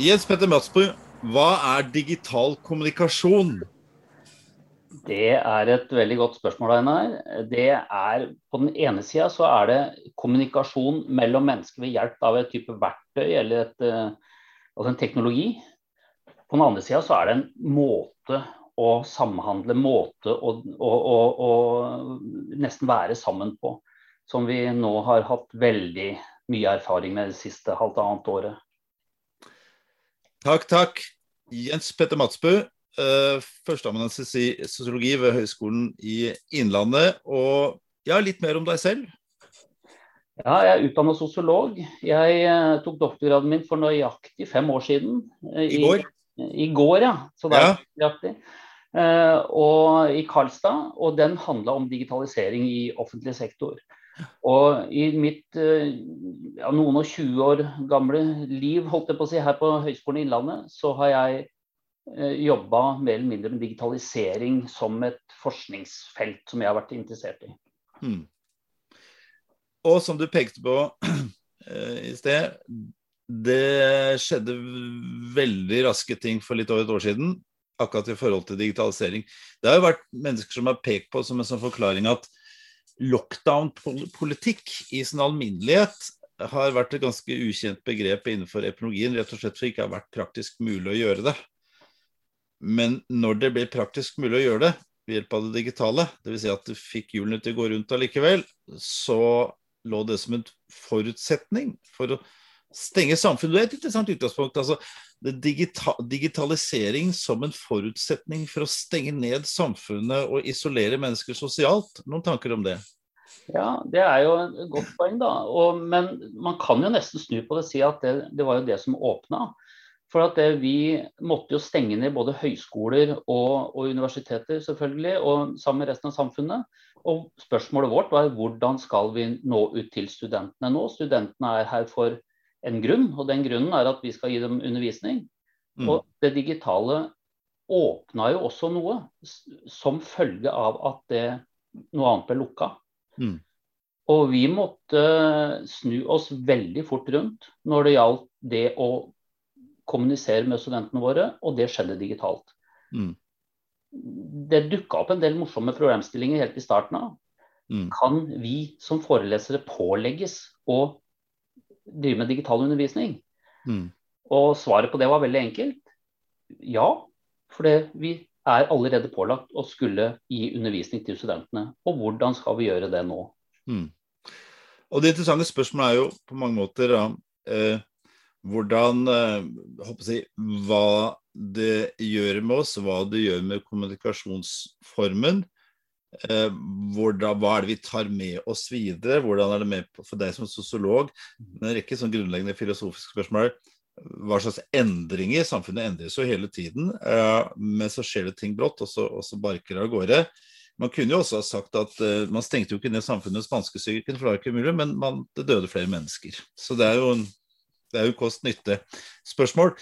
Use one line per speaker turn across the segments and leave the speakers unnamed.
Jens Petter Madsbu, hva er digital kommunikasjon?
Det er et veldig godt spørsmål, Einar. Det er, på den ene sida så er det kommunikasjon mellom mennesker ved hjelp av et type verktøy eller et, eh, altså en teknologi. På den andre sida så er det en måte å samhandle, måte å, å, å, å nesten være sammen på. Som vi nå har hatt veldig mye erfaring med det siste halvannet året.
Takk, takk. Jens Petter Matsbø, uh, førsteamanuensis i sosiologi ved Høgskolen i Innlandet. Og ja, litt mer om deg selv?
Ja, jeg er utdannet sosiolog. Jeg uh, tok doktorgraden min for nøyaktig fem år siden.
Uh, I, går?
I, I, går, ja. Så det er nøyaktig. Uh, og i Karlstad, og den handla om digitalisering i offentlig sektor. Og i mitt eh, ja, noen og 20 år gamle liv holdt jeg på å si, her på Høgskolen i Innlandet, så har jeg eh, jobba mer eller mindre med digitalisering som et forskningsfelt som jeg har vært interessert i. Hmm.
Og som du pekte på eh, i sted, det skjedde veldig raske ting for litt over et år siden, akkurat i forhold til digitalisering. Det har jo vært mennesker som har pekt på som en sånn forklaring at lockdown-politikk i sin alminnelighet har vært et ganske ukjent begrep innenfor epidemiologien, rett og slett for ikke har vært praktisk mulig å gjøre det. Men når det ble praktisk mulig å gjøre det ved hjelp av det digitale, dvs. Si at du fikk hjulene til å gå rundt allikevel, så lå det som en forutsetning for å stenge samfunnet. Det er et interessant utgangspunkt. altså digita digitalisering som en forutsetning for å stenge ned samfunnet og isolere mennesker sosialt. Noen tanker om det?
Ja, det er jo et godt poeng, da. Og, men man kan jo nesten snu på det og si at det, det var jo det som åpna. For at det, vi måtte jo stenge ned både høyskoler og, og, universiteter, selvfølgelig, og sammen med resten av samfunnet. Og spørsmålet vårt var hvordan skal vi nå ut til studentene nå? Studentene er her for en grunn, og den grunnen er at vi skal gi dem undervisning. Mm. Og det digitale åpna jo også noe som følge av at det, noe annet ble lukka. Mm. Og vi måtte snu oss veldig fort rundt når det gjaldt det å kommunisere med studentene våre, og det skjedde digitalt. Mm. Det dukka opp en del morsomme problemstillinger helt i starten av. Mm. Kan vi som forelesere pålegges å drive med digital undervisning? Mm. Og svaret på det var veldig enkelt. Ja, for vi er allerede pålagt å skulle gi undervisning til studentene. Og hvordan skal vi gjøre det nå? Mm.
Og Det interessante spørsmålet er jo på mange måter da, eh, hvordan eh, jeg, Hva det gjør med oss, hva det gjør med kommunikasjonsformen. Eh, hvordan, hva er det vi tar med oss videre? Hvordan er det med for deg som sosiolog? En rekke sånn grunnleggende filosofiske spørsmål. Hva slags endringer? Samfunnet endres jo hele tiden, eh, men så skjer det ting brått, og så, og så barker det av gårde. Man kunne jo også ha sagt at uh, man stengte jo ikke ned samfunnet spanskesyken, for det var ikke mulig, men man, det døde flere mennesker. Så det er jo, det jo kost-nytte-spørsmål.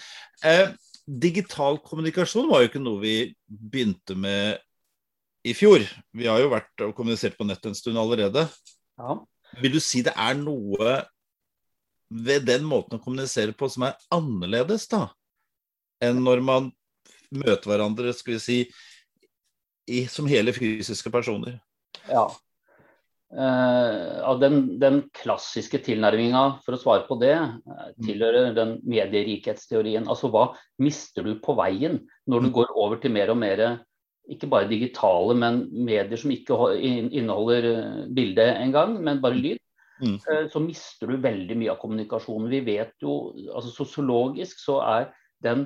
Eh, digital kommunikasjon var jo ikke noe vi begynte med i fjor. Vi har jo vært og kommunisert på nett en stund allerede. Ja. Vil du si det er noe ved den måten å kommunisere på som er annerledes, da? Enn når man møter hverandre, skal vi si, i, som hele fysiske personer.
Ja. Uh, den, den, klassiske tilnærminga for å svare på det, uh, tilhører den medierikhetsteorien. Altså hva mister du på veien når du mm. går over til mer og mer ikke bare digitale, men medier som ikke inneholder eh, bilde engang, men bare lyd. Mm. Så mister du veldig mye av kommunikasjonen. Vi vet jo, altså Sosiologisk så er den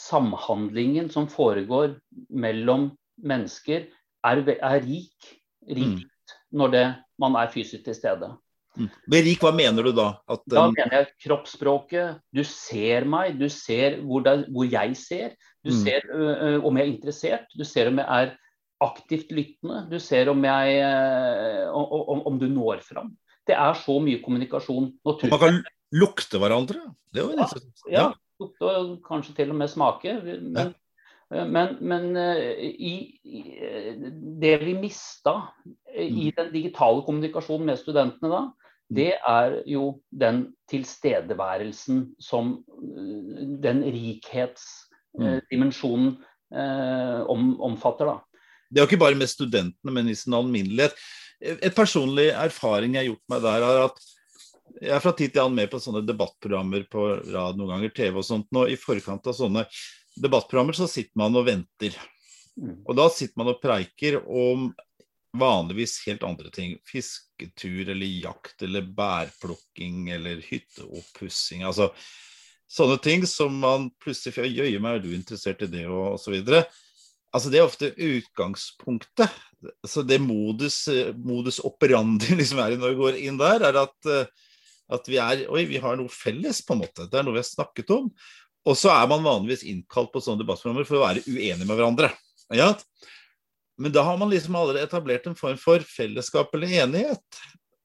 samhandlingen som foregår mellom mennesker er, er rik, rikt mm. når det, man er fysisk til stede.
Mm. rik, hva mener du da?
At, um... Da mener jeg kroppsspråket. Du ser meg, du ser hvor, det, hvor jeg ser. Du mm. ser uh, om jeg er interessert, du ser om jeg er aktivt lyttende. Du ser om, jeg, uh, om, om du når fram. Det er så mye kommunikasjon.
Naturlig. Man kan lukte hverandre? Det er jo
interessant. Ja, ja, lukte og kanskje til og med smake. Men, Men, men i, i, det vi mista i mm. den digitale kommunikasjonen med studentene da. Det er jo den tilstedeværelsen som den rikhetsdimensjonen mm. om, omfatter. da.
Det er jo ikke bare med studentene, men i sin alminnelighet. Et personlig erfaring jeg har gjort meg der, er at jeg er fra tid til annen med på sånne debattprogrammer på rad noen ganger, TV og sånt. Nå I forkant av sånne debattprogrammer så sitter man og venter. Mm. Og da sitter man og preiker om vanligvis helt andre ting. Fisketur eller jakt eller bærplukking eller hytteoppussing. Altså sånne ting som man plutselig Jøye meg, er du interessert i det, og osv. Altså Det er ofte utgangspunktet. Så det modus, modus operandi liksom er når vi går inn der, er at, at, vi er Oi, vi har noe felles, på en måte. Det er noe vi har snakket om. Og så er man vanligvis innkalt på sånne debattprogrammer for å være uenig med hverandre. Ja? Men da har man liksom allerede etablert en form for fellesskap eller enighet.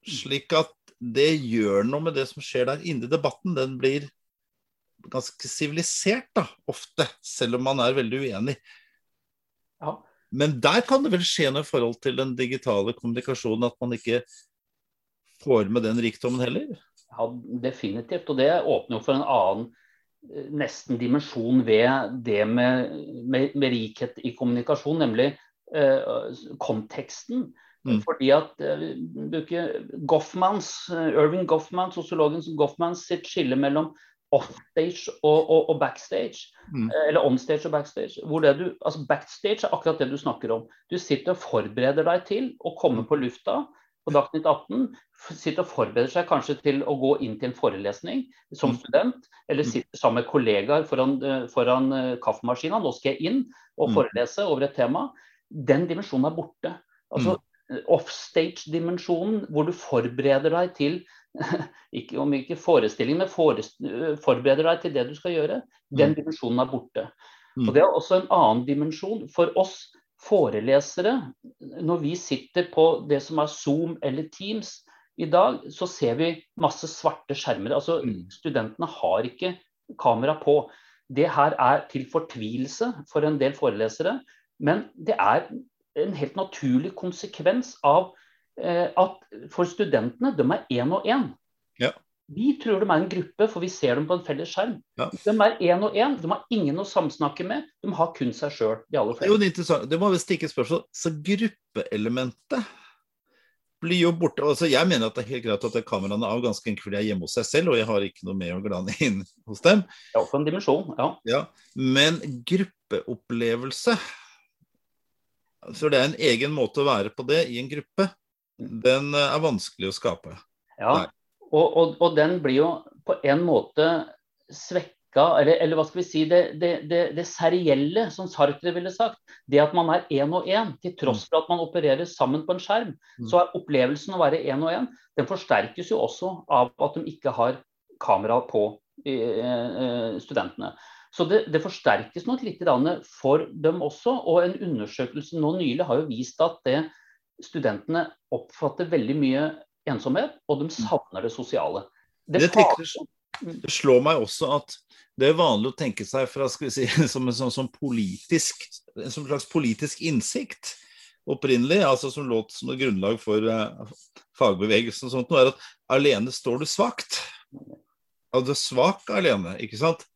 Slik at det gjør noe med det som skjer der inne i debatten. Den blir ganske sivilisert, da, ofte. Selv om man er veldig uenig. Ja. Men der kan det vel skje noe i forhold til den digitale kommunikasjonen, at man ikke får med den rikdommen heller?
Ja, definitivt. Og det åpner jo for en annen eh, nesten dimensjon ved det med, med, med rikhet i kommunikasjon, nemlig konteksten. Mm. Fordi at uh, Goffmans, uh, Irving Goffman, sosiologen Goffmans sitt skille mellom offstage og, og, og backstage. Mm. Eh, eller onstage og backstage. Du, altså backstage er akkurat det du snakker om. Du sitter og forbereder deg til å komme på lufta på Dagsnytt 18. Sitter og forbereder seg kanskje til å gå inn til en forelesning som mm. student. Eller mm. sitter sammen med kollegaer foran, eh, foran kaffemaskina. Nå skal jeg inn og mm. forelese over et tema. Den dimensjonen er borte. Altså offstage-dimensjonen, hvor du forbereder deg til ikke om ikke forestilling, men forbereder deg til det du skal gjøre. Den mm. dimensjonen er borte. Mm. Og Det er også en annen dimensjon. For oss forelesere, når vi sitter på det som er Zoom eller Teams i dag, så ser vi masse svarte skjermer. Altså mm. Studentene har ikke kamera på. Det her er til fortvilelse for en del forelesere, men det er en helt naturlig konsekvens av Eh, at for studentene, de er én og én. Ja. Vi tror de er en gruppe, for vi ser dem på en felles skjerm. Ja. De er én og én, de har ingen å samsnakke med. De har kun seg sjøl, de.
Det, det må visst ikke spørsmål. Så gruppeelementet blir jo borte. Altså, jeg mener at det er helt greit at kameraene er av ganske enkelt fordi jeg er hjemme hos seg selv, og jeg har ikke noe med å glane inn hos dem.
Ja, også en dimensjon, ja.
ja. Men gruppeopplevelse Så det er en egen måte å være på det i en gruppe den eh, er vanskelig å skape.
Ja, og, og, og, den blir jo på en måte svekka, eller, eller hva skal vi si, det, det, det, det, serielle, som Sartre ville sagt. Det at man er én og én, til tross for at man opererer sammen på en skjerm. Mm. Så er opplevelsen å være én og én, den forsterkes jo også av at de ikke har kamera på eh, studentene. Så det, det, forsterkes nok litt for dem også. Og en undersøkelse nå nylig har jo vist at det studentene oppfatter veldig mye ensomhet, og de mm. savner det sosiale.
Det, det, tenker, det slår meg også at det er vanlig å tenke seg fra, si, som en som, som politisk, som slags politisk innsikt opprinnelig, altså som låt som et grunnlag for uh, fagbevegelsen og sånt, er at alene står du svakt. Og du er svak alene, ikke sant?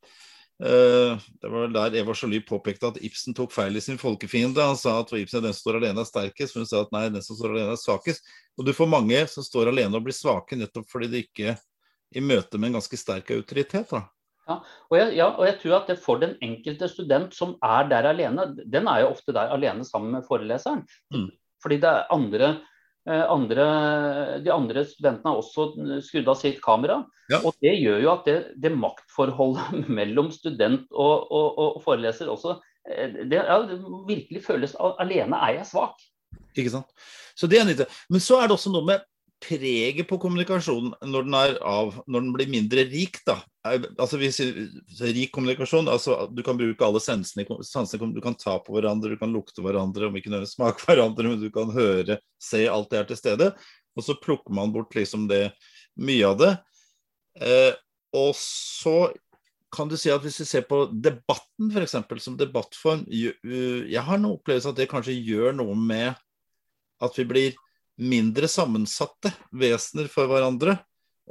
Uh, det var vel der Eva Jolie påpekte at Ibsen tok feil i sin folkefiende. Han sa at Ibsen er den som står alene er sterkest, men hun sa at nei, den som står alene er svakest. Og du får mange som står alene og blir svake nettopp fordi de ikke i møte med en ganske sterk autoritet. da.
Ja og, jeg, ja, og jeg tror at det for den enkelte student som er der alene, den er jo ofte der alene sammen med foreleseren. Mm. Fordi det er andre Eh, andre, de andre studentene har også skrudd av sitt kamera. Ja. Og det gjør jo at det, det maktforholdet mellom student og, og, og foreleser også eh, det, ja, det, virkelig føles Alene er jeg svak.
Ikke sant. Så det er nyttig. Men så er det også noe med preget på kommunikasjonen når den er av, når den blir mindre rik, da. Altså hvis, Rik kommunikasjon, altså du kan bruke alle sansene, du kan ta på hverandre, du kan lukte hverandre, om ikke nødvendigvis smake hverandre, men du kan høre, se, alt det er til stede. Og så plukker man bort liksom det, mye av det. Eh, og så kan du si at hvis vi ser på debatten f.eks. som debattform Jeg har en opplevelse at det kanskje gjør noe med at vi blir mindre sammensatte vesener for hverandre.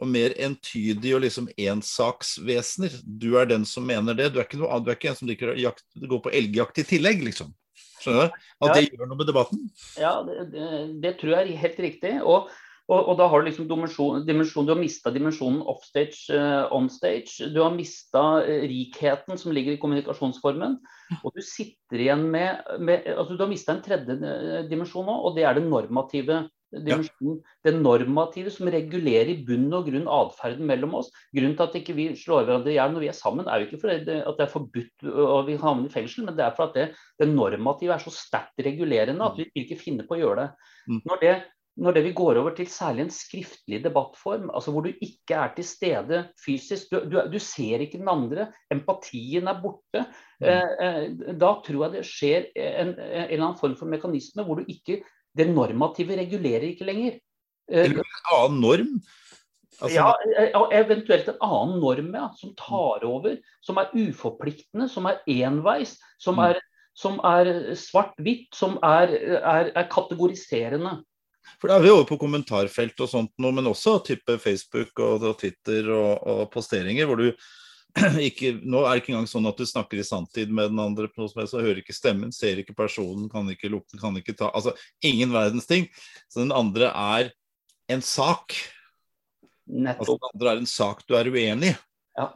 Og mer entydige og liksom ensaksvesener. Du er den som mener det. Du er ikke, noe, du er ikke en som liker å jakt, gå på elgjakt i tillegg, liksom. Skjønner du? At det gjør noe med debatten?
Ja, det, det, det tror jeg er helt riktig. Og og, og, da har du liksom dimensjon, dimensjon, du har mista dimensjonen offstage, uh, onstage. Du har mista eh, rikheten som ligger i kommunikasjonsformen. Og du sitter igjen med, med altså Du har mista en tredje uh, dimensjon nå, og det er den normative dimensjonen. Det normative som regulerer i bunn og grunn atferden mellom oss. Grunnen til at ikke vi slår hverandre i hjel når vi er sammen, er jo ikke fordi at det er forbudt og vi havner i fengsel, men det er for at det, det normative er så sterkt regulerende at vi ikke finner på å gjøre det. Mm. Når det når det vi går over til særlig en skriftlig debattform, altså hvor du ikke er til stede fysisk, du, du, du ser ikke den andre, empatien er borte, mm. eh, eh da tror jeg det skjer en, en, eller annen form for mekanisme hvor du ikke Det normative regulerer ikke lenger.
Eh, eller en annen norm?
Altså... Ja, eh, eventuelt en annen norm ja, som tar over. Som er uforpliktende, som er enveis, som mm. er, som er svart-hvitt, som er, er, er kategoriserende.
For da er vi over på kommentarfelt og sånt noe, men også type Facebook og, og Twitter og, og, posteringer hvor du ikke Nå er det ikke engang sånn at du snakker i sanntid med den andre, så hører ikke stemmen, ser ikke personen, kan ikke lukte, kan ikke ta Altså ingen verdens ting. Så den andre er en sak.
Nettopp.
Altså den andre er en sak du er uenig i.
Ja.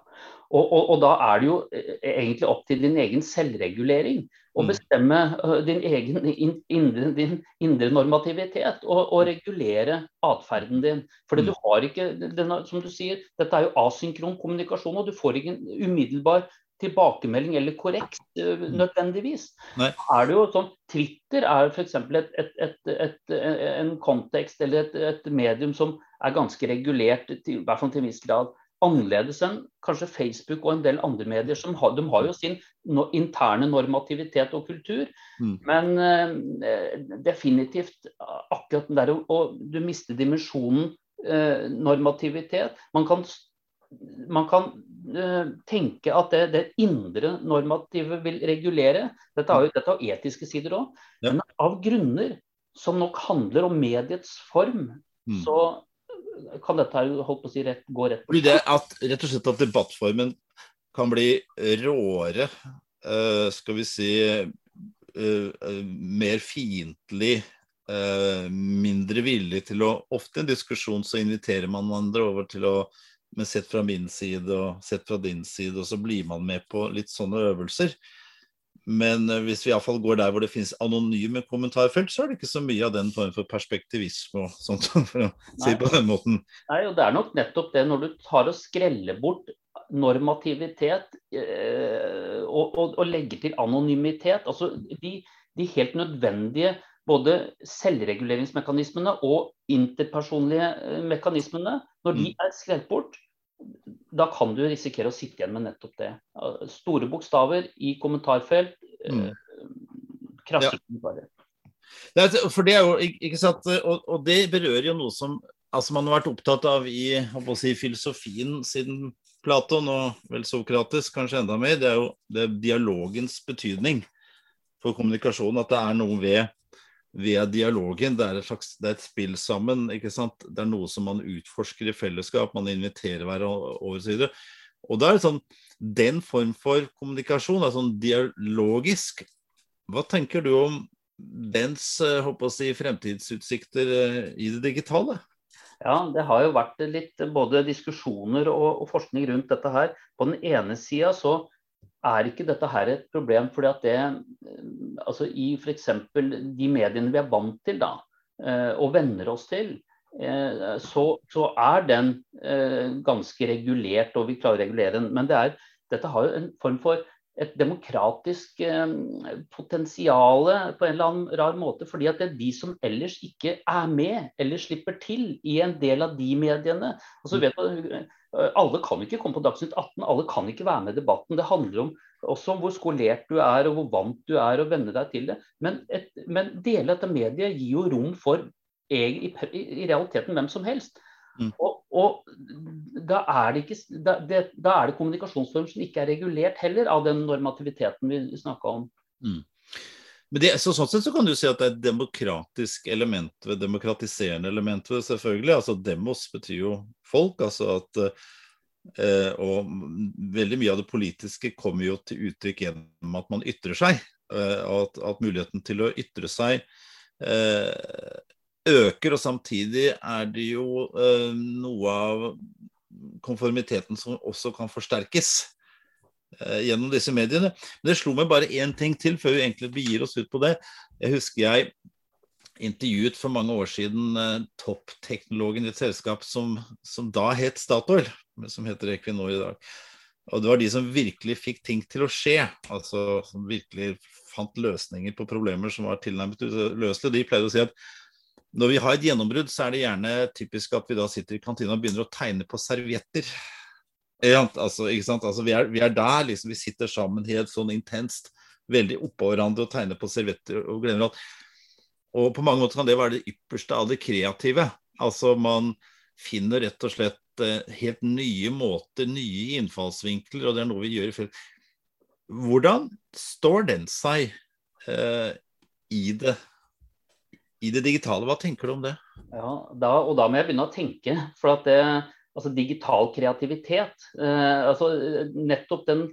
Og, og, og, da er det jo eh, egentlig opp til din egen selvregulering å mm. bestemme din egen indre, din indre normativitet og, og, regulere atferden din. Fordi mm. du har ikke, denne, som du sier, dette er jo asynkron kommunikasjon, og du får ikke en umiddelbar tilbakemelding eller korrekt mm. nødvendigvis. Nei. Er det jo sånn, Twitter er f.eks. Et, et, et, en kontekst eller et, medium som er ganske regulert, i hvert fall til en viss grad annerledes enn kanskje Facebook og en del andre medier. som har, De har jo sin no, interne normativitet og kultur, mm. men eh, definitivt akkurat den der og Du mister dimensjonen eh, normativitet. Man kan, man kan eh, tenke at det, det, indre normative vil regulere. Dette har jo dette har etiske sider òg. Ja. Men av grunner som nok handler om mediets form, mm. så kan dette holdt på å si, rett, gå rett
Blir det at, Rett og slett at debattformen kan bli råere, uh, skal vi si uh, uh, mer fiendtlig, mindre villig til å Ofte i en diskusjon så inviterer man andre over til å men sett fra min side og sett fra din side, og så blir man med på litt sånne øvelser. Men eh, hvis vi iallfall går der hvor det finnes anonyme kommentarfelt, så er det ikke så mye av den formen for perspektivisme og sånt, for å si på den måten.
Nei, og det er nok nettopp det når du tar og skreller bort normativitet eh, og, og, og, legger til anonymitet. Altså de, de, helt nødvendige både selvreguleringsmekanismene og interpersonlige eh, mekanismene, når de mm. er skrelt bort, da kan du risikere å sitte igjen med nettopp det. Store bokstaver i kommentarfelt. Mm. Eh, krasse ja. kommentarer.
for det er jo, ikke sant, og, og, det berører jo noe som altså man har vært opptatt av i si, filosofien siden Platon, og vel Sokrates kanskje enda mer. Det er jo det er dialogens betydning for kommunikasjon. At det er noe ved via dialogen. Det er, et slags, det er et spill sammen. ikke sant? Det er noe som man utforsker i fellesskap. Man inviterer hverandre. Og da er det sånn, Den form for kommunikasjon er sånn dialogisk. Hva tenker du om dens håper eh, å si, fremtidsutsikter eh, i det digitale?
Ja, Det har jo vært litt både diskusjoner og, og forskning rundt dette her. På den ene sida så er ikke dette her et problem fordi at det altså I f.eks. de mediene vi er vant til da, eh, og venner oss til, eh, så, så er den eh, ganske regulert, og vi klarer å regulere den. Men det er, dette har jo en form for et demokratisk eh, potensial på en eller annen rar måte. fordi at det er de som ellers ikke er med eller slipper til i en del av de mediene. Altså, vet du, alle kan ikke komme på Dagsnytt 18, alle kan ikke være med i debatten. Det handler om, også om hvor skolert du er og hvor vant du er å venne deg til det. Men, et, men deler av dette mediet gir jo rom for i, i, realiteten hvem som helst. Mm. Og og da er det, ikke, da, det, da er det kommunikasjonsform som ikke er regulert heller av den normativiteten vi snakka om. Mm.
Men det, så, sånn sett så kan du si at det er et demokratisk element ved demokratiserende element ved selvfølgelig. altså Demos betyr jo folk. altså at eh, Og veldig mye av det politiske kommer jo til uttrykk gjennom at man ytrer seg. Eh, at, at, muligheten til å ytre seg eh, øker. Og samtidig er det jo eh, noe av konformiteten som også kan forsterkes. Eh, gjennom disse mediene. Men det slo meg bare én ting til før vi egentlig begir oss ut på det. Jeg husker jeg intervjuet for mange år siden eh, toppteknologen i et selskap som, som, da het Statoil, som heter Equinor i dag. Og det var de som virkelig fikk ting til å skje. Altså som virkelig fant løsninger på problemer som var tilnærmet uløselige. De pleide å si at når vi har et gjennombrudd, så er det gjerne typisk at vi da sitter i kantina og begynner å tegne på servietter. Ja, altså, altså, vi, er, vi, er, der, liksom. Vi sitter sammen helt sånn intenst, veldig oppå hverandre og tegner på servietter og glemmer alt. Og på mange måter kan det være det ypperste av det kreative. Altså man finner rett og slett eh, helt nye måter, nye innfallsvinkler, og det er noe vi gjør i felt. Hvordan står den seg eh, i, det, i det digitale? Hva tenker du om det?
Ja, da, og da må jeg begynne å tenke. For at det altså digital kreativitet. Eh, altså nettopp den,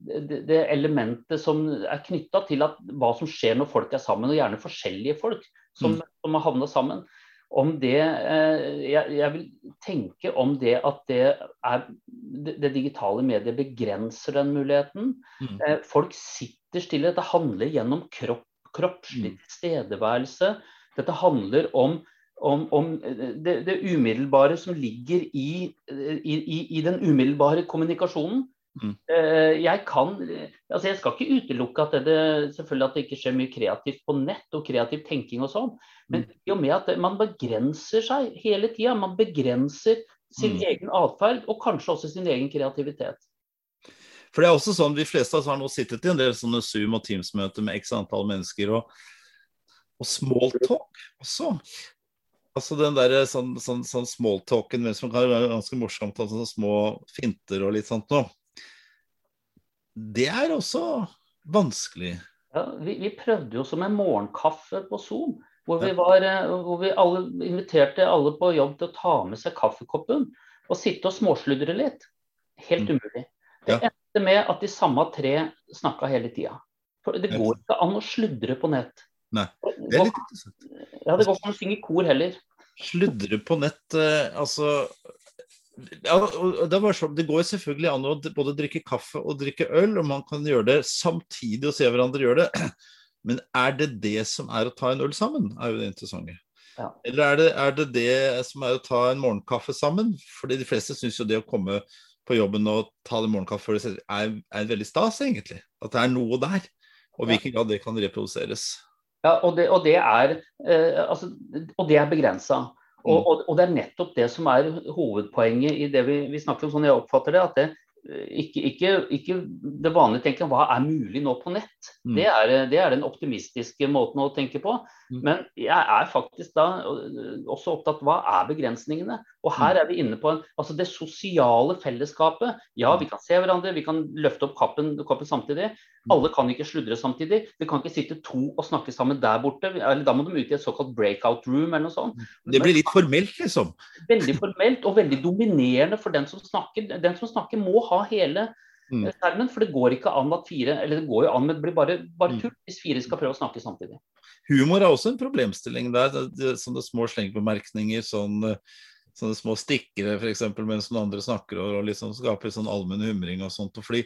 det, elementet som er knytta til at, hva som skjer når folk er sammen, og gjerne forskjellige folk som, mm. som har havna sammen. Om det, eh, jeg, jeg, vil tenke om det at det, er, det digitale mediet begrenser den muligheten. Mm. Eh, folk sitter stille. Dette handler gjennom kropp, kroppslig mm. tilstedeværelse. Dette handler om om, om det, det, umiddelbare som ligger i, i, i den umiddelbare kommunikasjonen. Mm. Eh, jeg kan altså Jeg skal ikke utelukke at det, selvfølgelig at det ikke skjer mye kreativt på nett og kreativ tenking og sånn, men mm. i og med at man begrenser seg hele tida. Man begrenser sin mm. egen atferd og kanskje også sin egen kreativitet.
For det er også sånn, De fleste av oss har nå sittet i en del sånne Zoom- og Teams-møter med x antall mennesker. og og smalltalk også. Altså den der sånn, sånn, sånn smalltalken som kan være ganske morsomt, altså små finter og litt sånt noe. Det er også vanskelig.
Ja, vi, vi, prøvde jo som en morgenkaffe på Zoom. Hvor vi, var, eh, hvor vi alle, inviterte alle på jobb til å ta med seg kaffekoppen og sitte og småsludre litt. Helt mm. umulig. Det ja. endte med at de samme tre snakka hele tida. Det går ikke an å sludre på nett.
Nei, det er litt interessant.
Ja, det går ikke an å synge kor heller.
Sludre på nett, eh, altså ja, det, så, det, går selvfølgelig an å både drikke kaffe og drikke øl, og man kan gjøre det samtidig og se hverandre gjøre det. Men er det det som er å ta en øl sammen, er jo det interessante. Ja. Eller er det, er det, det som er å ta en morgenkaffe sammen? Fordi de fleste syns jo det å komme på jobben og ta en morgenkaffe er, er veldig stas, egentlig. At det er noe der. Og hvilken grad det kan reproduseres.
Ja, og det, og det er, eh, altså, er begrensa. Og, mm. og, og, det er nettopp det som er hovedpoenget i det vi, vi snakker om, sånn jeg oppfatter det. at det, ikke, ikke, ikke, det vanlige tenker hva er mulig nå på nett. Mm. Det, er, det, er, den optimistiske måten å tenke på. Mm. Men jeg er faktisk da også opptatt av hva er begrensningene. Og her mm. er vi inne på en, altså det sosiale fellesskapet. Ja, vi kan se hverandre, vi kan løfte opp kappen, kappen samtidig. Mm. Alle kan ikke sludre samtidig. Vi kan ikke sitte to og snakke sammen der borte. eller Da må de ut i et såkalt breakout room eller noe sånt.
Det blir litt formelt, liksom?
Veldig formelt og veldig dominerende for den som snakker. Den som snakker må ha hele mm. For det går ikke an at fire Eller det går jo an, men det blir bare, bare mm. tull hvis fire skal prøve å snakke samtidig.
Humor er også en problemstilling der. Sånne små slengbemerkninger. sånn sånne små stikkere f.eks. mens noen andre snakker og liksom skaper sånn allmenn humring og sånt. Og fordi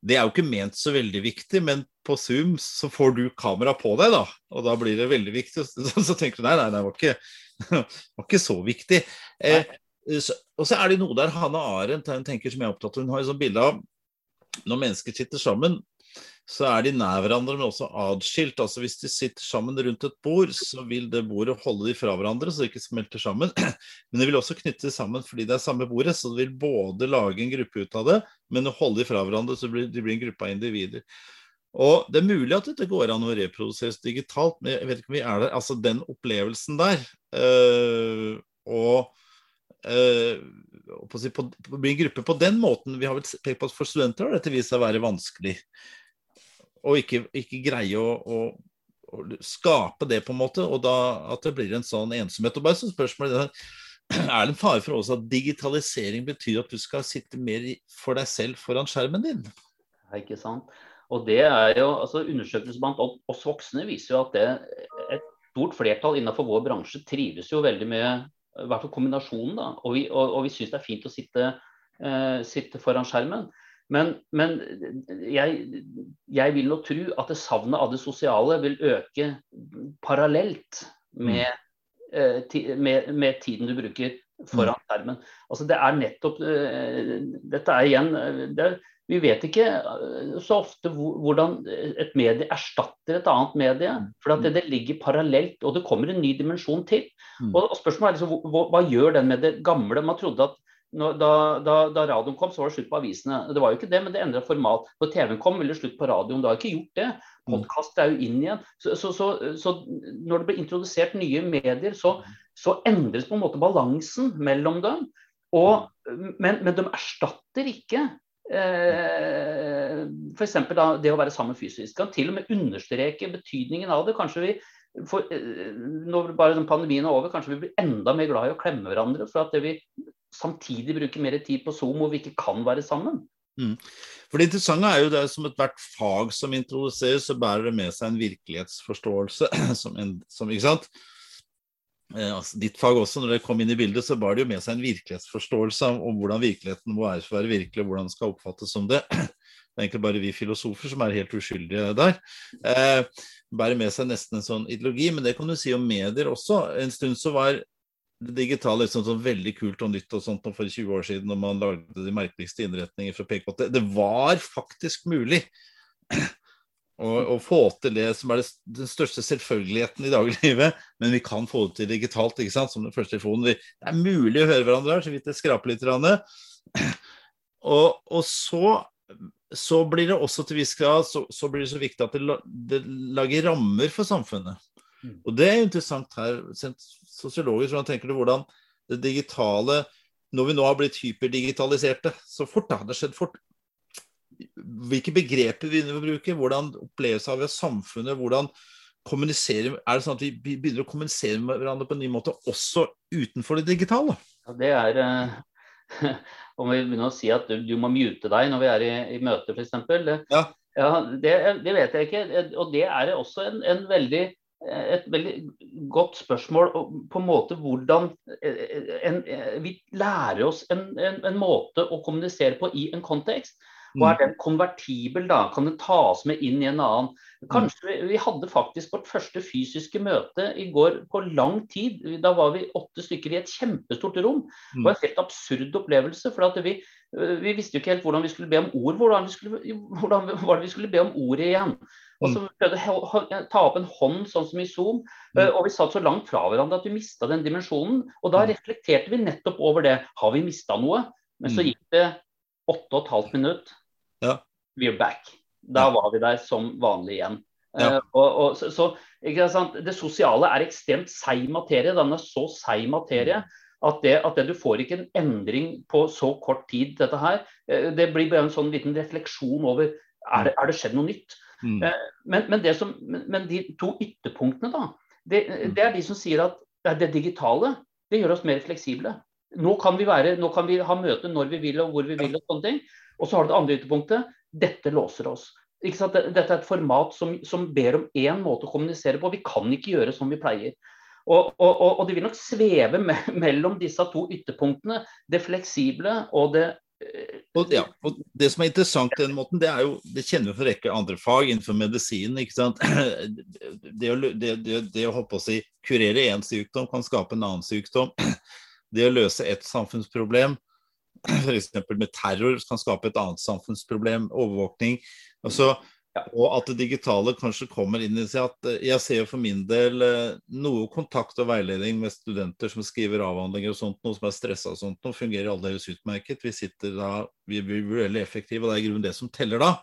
det er jo ikke ment så veldig viktig, men på Zoom så får du kamera på deg, da. Og da blir det veldig viktig. Så, tenker du nei, nei, det var ikke, var ikke så viktig. Eh, og så er det noe der Hanne Arendt hun tenker som jeg er opptatt av. Hun har et sånt bilde av når mennesker sitter sammen, så er de nær hverandre, men også atskilt. Altså hvis de sitter sammen rundt et bord, så vil det bordet holde de fra hverandre, så de ikke smelter sammen. Men det vil også knytte de sammen fordi det er samme bordet, så det vil både lage en gruppe ut av det, men holde de fra hverandre, så de blir en gruppe av individer. Og Det er mulig at dette går an å reproduseres digitalt, men jeg vet ikke om vi er der. Altså den opplevelsen der. Øh, og eh, på, på, på, bli en gruppe på den måten. Vi har vel pekt på at for studenter har dette vist seg å være vanskelig. Og ikke, ikke greie å, å, å, skape det, på en måte, og da at det blir en sånn ensomhet. Og bare så spørsmålet er det en fare for oss at digitalisering betyr at du skal sitte mer for deg selv foran skjermen din?
Ja, ikke sant. Og det er jo, altså Undersøkelser blant oss voksne viser jo at det, et stort flertall innenfor vår bransje trives jo veldig med i hvert fall kombinasjonen. da, Og vi, og, og vi syns det er fint å sitte, uh, sitte foran skjermen. Men, men jeg, jeg, vil nå tro at det savnet av det sosiale vil øke parallelt med mm. ti, med, med, tiden du bruker foran mm. skjermen. Altså det er nettopp eh, Dette er igjen eh, det er, Vi vet ikke så ofte hvordan et medie erstatter et annet medie. Mm. For det, det, ligger parallelt, og det kommer en ny dimensjon til. Mm. Og, og Spørsmålet er liksom, hva, hva, gjør den med det gamle? Man trodde at da, da, da, radioen kom, så var det slutt på avisene. Det var jo ikke det, men det endra format. Når TV-en kom, ville det slutt på radioen. Det har ikke gjort det. Mm. Podkast er jo inn igjen. Så, så, så, så, når det blir introdusert nye medier, så, endres på en måte balansen mellom dem. Og, men, men, de erstatter ikke eh, f.eks. det å være sammen fysisk. Kan til og med understreke betydningen av det. Kanskje vi for, eh, når bare pandemien er over, kanskje vi blir enda mer glad i å klemme hverandre. For at vi samtidig bruker mer tid på Zoom hvor vi ikke kan være sammen.
Mm. For Det interessante er jo det som ethvert fag som introduseres, så bærer det med seg en virkelighetsforståelse. som en, som, ikke sant? Eh, altså, ditt fag også, når det kom inn i bildet, så bar det jo med seg en virkelighetsforståelse om hvordan virkeligheten må være for å være virkelig, og hvordan den skal oppfattes som det. Det er egentlig bare vi filosofer som er helt uskyldige der. Eh, bærer med seg nesten en sånn ideologi, men det kan du si om medier også. En stund så var det digitale liksom sånn veldig kult og nytt og sånt for 20 år siden, når man lagde de merkeligste innretninger for å peke på at det, var faktisk mulig å, få til det som er det, den største selvfølgeligheten i dagliglivet, men vi kan få det til digitalt, ikke sant, som den første telefonen. Det er mulig å høre hverandre her, så vidt det skraper litt. Og, og så, så, blir det også til viss grad så, så, blir det så viktig at det, det lager rammer for samfunnet. Mm. Og det er jo interessant her, sosiologisk, hvordan tenker du hvordan det digitale Når vi nå har blitt hyperdigitaliserte så fort, da, det har skjedd fort. Hvilke begreper vi begynner å bruke? Hvordan opplevelse av samfunnet? hvordan kommuniserer Er det sånn at vi begynner å kommunisere med hverandre på en ny måte også utenfor det digitale?
Ja, det er uh, Om vi begynner å si at du, du må mute deg når vi er i, i møte, f.eks. Ja. ja det, det, vet jeg ikke. Og det er også en, en veldig et veldig godt spørsmål på en måte hvordan eh, en, eh, vi lærer oss en, en, en, måte å kommunisere på i en kontekst. Og er mm. den konvertibel, da? Kan den tas med inn i en annen? Kanskje vi, vi hadde faktisk vårt første fysiske møte i går på lang tid. Da var vi åtte stykker i et kjempestort rom. Det var en helt absurd opplevelse. for at vi, eh, vi visste jo ikke helt hvordan vi skulle be om ord. Hvordan, vi skulle, hvordan var det vi skulle be om ordet igjen? Og så mm. prøvde vi ta opp en hånd, sånn som i Zoom. Mm. Eh, og vi satt så langt fra hverandre at vi mista den dimensjonen. Og da mm. reflekterte vi nettopp over det. Har vi mista noe? Men så gikk det åtte og et halvt minutt. Ja. We're back. Da var vi der som vanlig igjen. Ja. Uh, og, og, så, så, Det sosiale er ekstremt seig materie. Den er så seig materie at det, at det, du får ikke en endring på så kort tid, dette her. Uh, det blir bare en sånn liten refleksjon over er det, er det skjedd noe nytt. Mm. Eh, men, men, som, men, de to ytterpunktene, da, det, mm. det, er de som sier at det digitale det gjør oss mer fleksible. Nå kan vi, være, nå kan vi ha møte når vi vil og hvor vi vil. Og sånne ting. Og så har du det andre ytterpunktet. Dette låser oss. Dette er et format som, som ber om én måte å kommunisere på. Vi kan ikke gjøre som vi pleier. Og, og, og, det vil nok sveve me mellom disse to ytterpunktene. Det fleksible og det
og, ja, og Det som er interessant, den måten, det er jo, det kjenner vi fra en rekke andre fag innenfor medisin. ikke sant? Det å, det, det, det å å si, kurere én sykdom kan skape en annen sykdom. Det å løse et samfunnsproblem, f.eks. med terror, kan skape et annet samfunnsproblem. Overvåkning. Altså, ja. Og at det digitale kanskje kommer inn i seg at eh, Jeg ser jo for min del eh, noe kontakt og veiledning med studenter som skriver avhandlinger og sånt, noe som er stressa og sånt, noe fungerer aldeles utmerket. Vi sitter da, vi blir veldig effektive, og det er i grunnen det som teller da.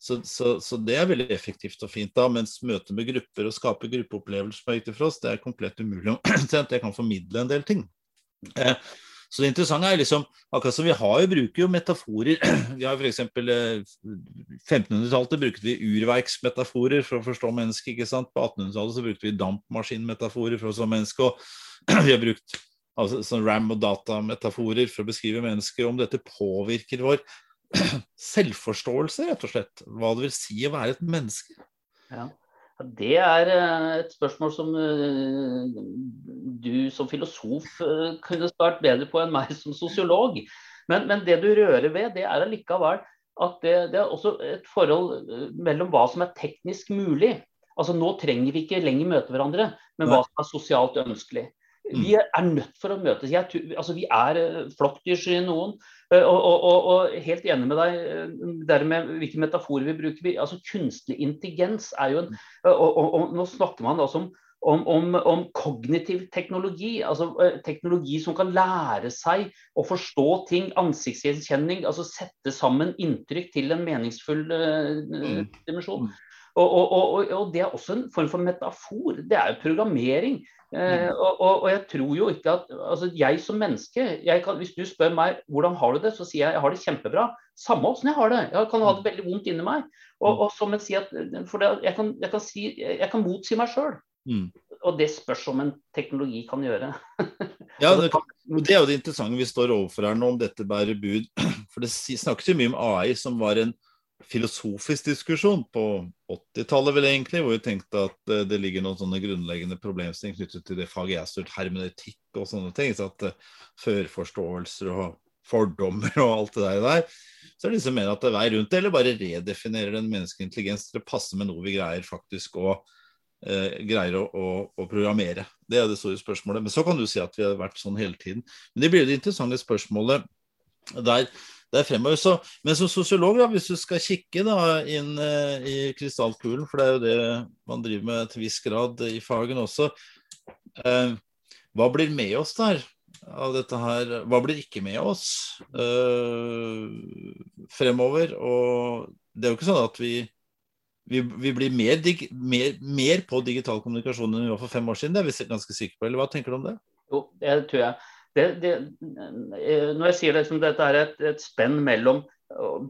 Så, så, så, det er veldig effektivt og fint da, mens møte med grupper og skape gruppeopplevelser som er viktig for oss, det er komplett umulig. Jeg kan formidle en del ting. Eh, så det interessante er liksom, akkurat som vi har jo, bruker jo metaforer. Vi har f.eks. 1500-tallet brukte vi urverksmetaforer for å forstå mennesket. ikke sant? På 1800-tallet så brukte vi dampmaskinmetaforer for å forstå mennesket. Og vi har brukt altså, sånn ram- og datametaforer for å beskrive mennesker. Om dette påvirker vår selvforståelse, rett og slett. Hva det vil si å være et menneske.
Ja. Det er eh, et spørsmål som eh, du som filosof eh, kunne svart bedre på enn meg som sosiolog. Men, men det du rører ved, det er allikevel at det, det, er også et forhold mellom hva som er teknisk mulig. Altså Nå trenger vi ikke lenger møte hverandre, men hva som er sosialt ønskelig. Vi mm. er nødt for å møtes. Jeg, altså, vi er uh, flokkdyrsky noen. Uh, og, og, og, helt enig med deg uh, der med hvilke metaforer vi bruker. Vi, altså Kunstig intelligens er jo en og, og, Nå snakker man altså om, om, om, om, kognitiv teknologi. altså Teknologi som kan lære seg å forstå ting. Ansiktsgjenkjenning. altså Sette sammen inntrykk til en meningsfull uh, dimensjon. Mm. Og, det er også en form for metafor. Det er jo programmering. Eh, mm. og, og, og, jeg tror jo ikke at altså Jeg som menneske kan, Hvis du spør meg hvordan har du det, så sier jeg jeg har det kjempebra. Samme åssen jeg har det. Jeg kan ha det veldig vondt inni meg. Og, mm. og som jeg, sier at, for det, jeg, kan, jeg, kan si, jeg kan motsi meg sjøl. Mm. Og det spørs om en teknologi kan gjøre.
ja, det, det, er jo det interessante vi står overfor her nå, om dette bærer bud. For det snakkes jo mye om AI, som var en filosofisk diskusjon på 80-tallet, vel egentlig, hvor vi tenkte at uh, det ligger noen sånne grunnleggende problemstillinger knyttet til det faget jeg har studert, hermeneutikk og sånne ting. Så at uh, førforståelser og fordommer og alt det der, så er det liksom mer at det er vei rundt det, eller bare redefinerer den menneskelige intelligens til å passe med noe vi greier faktisk å uh, greier å, å, å, programmere. Det er det store spørsmålet. Men så kan du si at vi har vært sånn hele tiden. Men det blir det interessante spørsmålet der der fremover. Så, men som sosiolog, da, hvis du skal kikke da, inn eh, i krystallkulen, for det er jo det man driver med til viss grad i fagene også, eh, hva blir med oss der? av dette her, Hva blir ikke med oss eh, fremover? Og det er jo ikke sånn at vi vi, vi blir mer, dig, mer, mer, på digital kommunikasjon enn vi var for fem år siden. Det er vi ganske sikre på. Eller hva tenker du om det?
Jo, det tror jeg det, det, eh, når jeg sier det, liksom, dette er et, et spenn mellom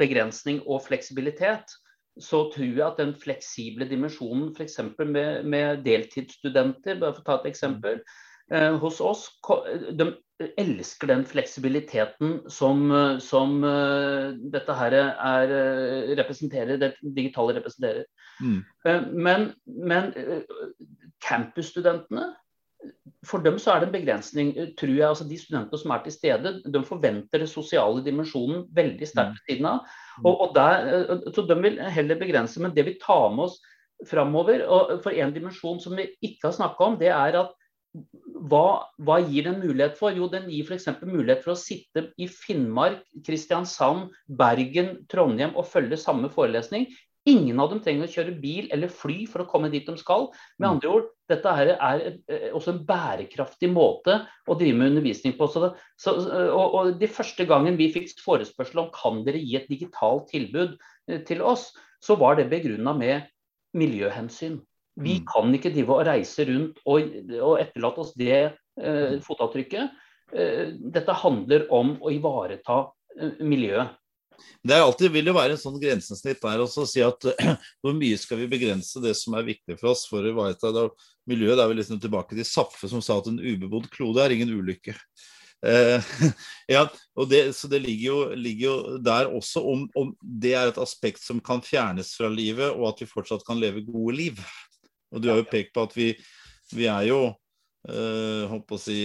begrensning og fleksibilitet, så tror jeg at den fleksible dimensjonen, f.eks. Med, med deltidsstudenter, bare for å ta et eksempel, eh, hos oss, de elsker den fleksibiliteten som, som uh, dette her er, representerer, det digitale representerer. Mm. Men, men campusstudentene for dem så er det en begrensning, eh, tror jeg. altså De studentene som er til stede, de forventer den sosiale dimensjonen veldig sterkt ved siden av. Mm. Og, og der, eh, så De vil heller begrense. Men det vi tar med oss framover, og for en dimensjon som vi ikke har snakka om, det er at hva, hva, gir den mulighet for? Jo, den gir f.eks. mulighet for å sitte i Finnmark, Kristiansand, Bergen, Trondheim og følge samme forelesning Ingen av dem trenger å kjøre bil eller fly for å komme dit de skal. Med mm. andre ord, dette her er eh, også en bærekraftig måte å drive med undervisning på. Så det, så, og, og, De første gangen vi fikk forespørsel om kan dere gi et digitalt tilbud eh, til oss, så var det begrunna med miljøhensyn. Vi mm. kan ikke drive og reise rundt og, og etterlate oss det eh, fotavtrykket. Eh, dette handler om å ivareta eh, miljøet.
Det er alltid, vil jo være en sånn grensesnitt der også, å si at hvor mye skal vi begrense det som er viktig for oss for å ivareta miljøet. Det er vel liksom tilbake til Zapfe som sa at en ubebodd klode er ingen ulykke. Eh, ja, og det, så det ligger jo, ligger jo der også om, om, det er et aspekt som kan fjernes fra livet, og at vi fortsatt kan leve gode liv. Og du har jo pekt på at vi, vi er jo eh, håper å si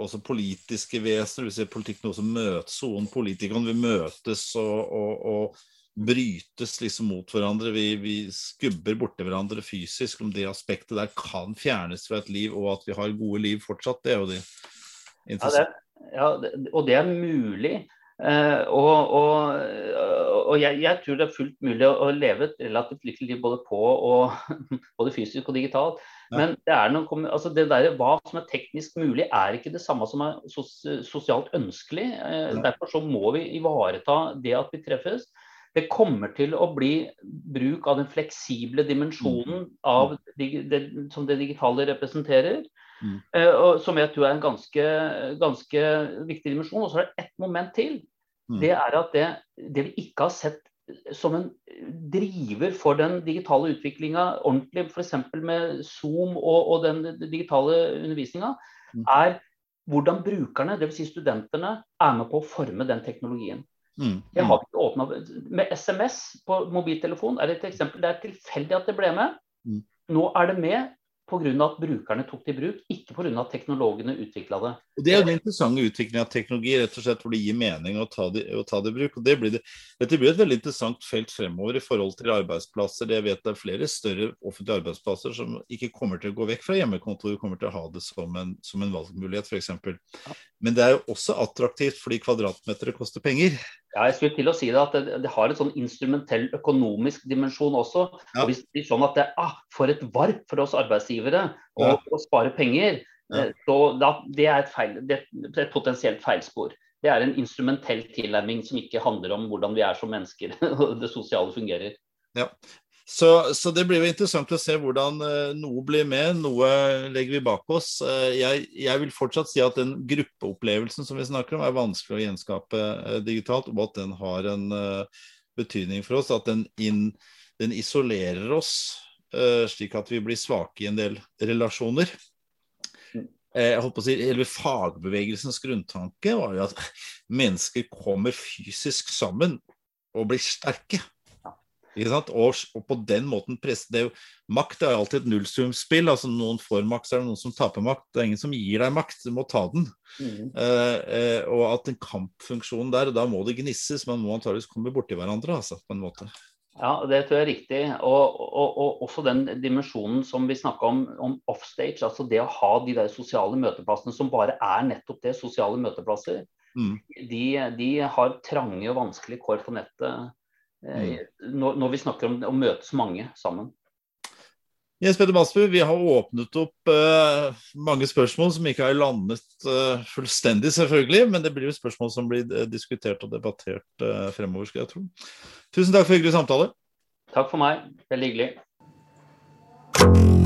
også politiske vesener. Vi ser politikk noe som møtes. Noen politikere vil møtes og, og, og, brytes liksom mot hverandre. Vi, vi skubber borti hverandre fysisk. Om det aspektet der kan fjernes fra et liv, og at vi har gode liv fortsatt, det er jo det
interessante. Ja, det, ja, og det er mulig. Eh, og, og, og jeg, jeg, tror det er fullt mulig å, å leve et relativt lykkelig liv både på og både fysisk og digitalt. Ja. Men det, er noe, altså det der, hva som er teknisk mulig, er ikke det samme som er sos, sosialt ønskelig. Uh, ja. Derfor så må vi ivareta det at vi treffes. Det kommer til å bli bruk av den fleksible dimensjonen mm. av det, det, som det digitale representerer. mm. uh, som jeg tror er en ganske, ganske viktig dimensjon. Og så er det ett moment til. Mm. Det er at det, det, vi ikke har sett som en driver for den digitale utviklinga ordentlig, f.eks. med Zoom og, og, den digitale undervisninga, mm. er hvordan brukerne, dvs. Si studentene, er med på å forme den teknologien. Mm. mm. åpnet, Med SMS på mobiltelefon er det et eksempel. Det er tilfeldig at det ble med. Mm. Nå er det med pga. at brukerne tok det i bruk, ikke pga. at teknologene utvikla det.
Det er den interessante utviklingen av teknologi, rett og slett hvor det gir mening å ta det, å ta det i bruk. og det blir det, Dette blir et veldig interessant felt fremover i forhold til arbeidsplasser. Jeg vet det er flere større offentlige arbeidsplasser som ikke kommer til å gå vekk fra hjemmekontor, kommer til å ha det som en, som en valgmulighet f.eks. Men det er jo også attraktivt fordi kvadratmetere koster penger.
Ja, jeg skulle til å si det at det, det har en sånn instrumentell økonomisk dimensjon også. Ja. og Hvis det er sånn at det er ah, for et varp for oss arbeidsgivere å, ja. og spare penger, ja. Eh, så da, det, er et, feil, det er et potensielt feilspor. Det er en instrumentell tilnærming som ikke handler om hvordan vi er som mennesker og det sosiale fungerer.
Ja, så, så, det blir jo interessant å se hvordan uh, noe blir med, noe legger vi bak oss. Uh, jeg, jeg, vil fortsatt si at den gruppeopplevelsen som vi snakker om, er vanskelig å gjenskape digitalt, og at den har en betydning for oss. At den, inn, den isolerer oss, slik at vi blir svake i en del relasjoner. Mm. Jeg holdt på å si, Hele fagbevegelsens grunntanke var jo at mennesker kommer fysisk sammen og blir sterke. Og, og, på den måten presse det er jo, Makt er alltid et nullsumspill. altså Noen får makt, så er det noen som taper makt. Det er ingen som gir deg makt, du må ta den. Mm. Eh, eh, og at en kampfunksjon der, da må det gnisses. Man må antakeligvis komme borti hverandre, altså, på en måte.
Ja, det tror jeg er riktig. Og, og, og også den dimensjonen som vi snakka om, om offstage. Altså det å ha de der sosiale møteplassene som bare er nettopp det, sosiale møteplasser. Mm. De, de, har trange og vanskelige kår på nettet Eh, mm. når, når, vi snakker om å møtes mange sammen.
Jens Petter Masbu, vi har åpnet opp uh, mange spørsmål som ikke har landet uh, fullstendig, selvfølgelig. Men det blir jo spørsmål som blir diskutert og debattert uh, fremover, skal jeg tro. Tusen takk for hyggelig samtale.
Takk for meg. Veldig hyggelig.